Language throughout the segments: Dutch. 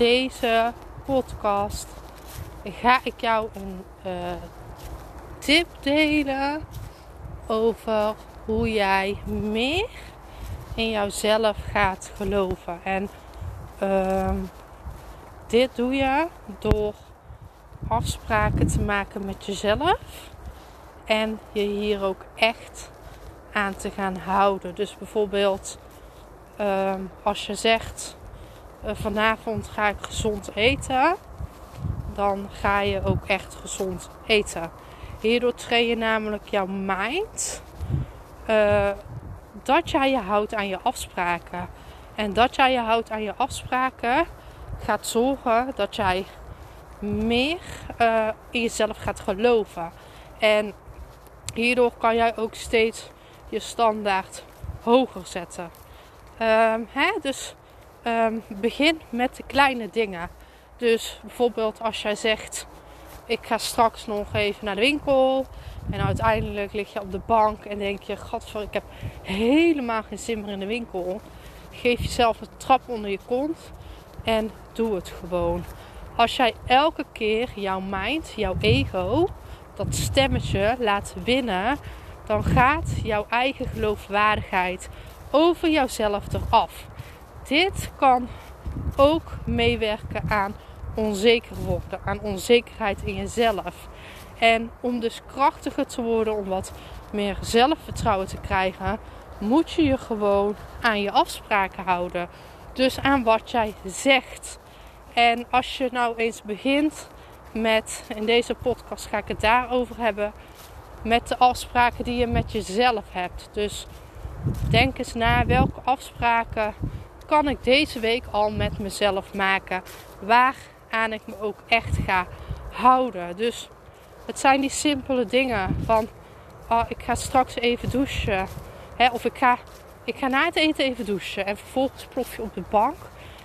Deze podcast ga ik jou een uh, tip delen over hoe jij meer in jouzelf gaat geloven. En uh, dit doe je door afspraken te maken met jezelf en je hier ook echt aan te gaan houden. Dus bijvoorbeeld uh, als je zegt vanavond ga ik gezond eten dan ga je ook echt gezond eten. Hierdoor train je namelijk jouw mind uh, dat jij je houdt aan je afspraken. En dat jij je houdt aan je afspraken gaat zorgen dat jij meer uh, in jezelf gaat geloven. En hierdoor kan jij ook steeds je standaard hoger zetten. Um, hè? Dus um, begin met de kleine dingen. Dus bijvoorbeeld als jij zegt: Ik ga straks nog even naar de winkel. En uiteindelijk lig je op de bank en denk je: Gadver, ik heb helemaal geen zin meer in de winkel. Geef jezelf een trap onder je kont en doe het gewoon. Als jij elke keer jouw mind, jouw ego, dat stemmetje laat winnen, dan gaat jouw eigen geloofwaardigheid over jouzelf eraf. Dit kan ook meewerken aan onzeker worden, aan onzekerheid in jezelf. En om dus krachtiger te worden, om wat meer zelfvertrouwen te krijgen, moet je je gewoon aan je afspraken houden. Dus aan wat jij zegt. En als je nou eens begint met, in deze podcast ga ik het daarover hebben, met de afspraken die je met jezelf hebt. Dus denk eens na welke afspraken kan ik deze week al met mezelf maken. Waar aan ik me ook echt ga houden. Dus het zijn die simpele dingen van oh, ik ga straks even douchen. Hè, of ik ga, ik ga na het eten even douchen. En vervolgens plof je op de bank.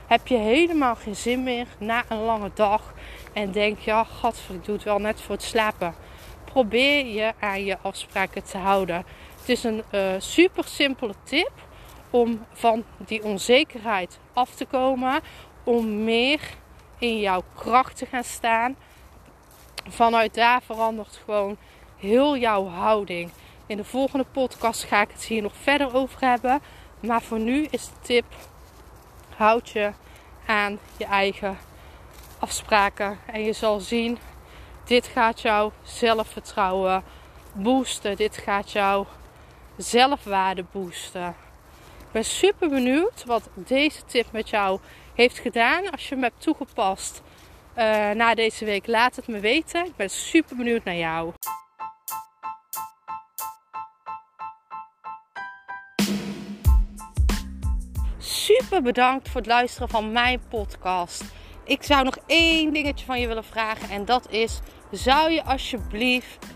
Heb je helemaal geen zin meer na een lange dag. En denk je, oh, godver, ik doe het wel net voor het slapen. Probeer je aan je afspraken te houden. Het is een uh, super simpele tip om van die onzekerheid af te komen. Om meer in jouw kracht te gaan staan. Vanuit daar verandert gewoon heel jouw houding. In de volgende podcast ga ik het hier nog verder over hebben. Maar voor nu is de tip: houd je aan je eigen afspraken. En je zal zien, dit gaat jouw zelfvertrouwen boosten. Dit gaat jouw zelfwaarde boosten. Ben super benieuwd wat deze tip met jou heeft gedaan. Als je hem hebt toegepast uh, na deze week, laat het me weten. Ik ben super benieuwd naar jou. Super bedankt voor het luisteren van mijn podcast. Ik zou nog één dingetje van je willen vragen en dat is: zou je alsjeblieft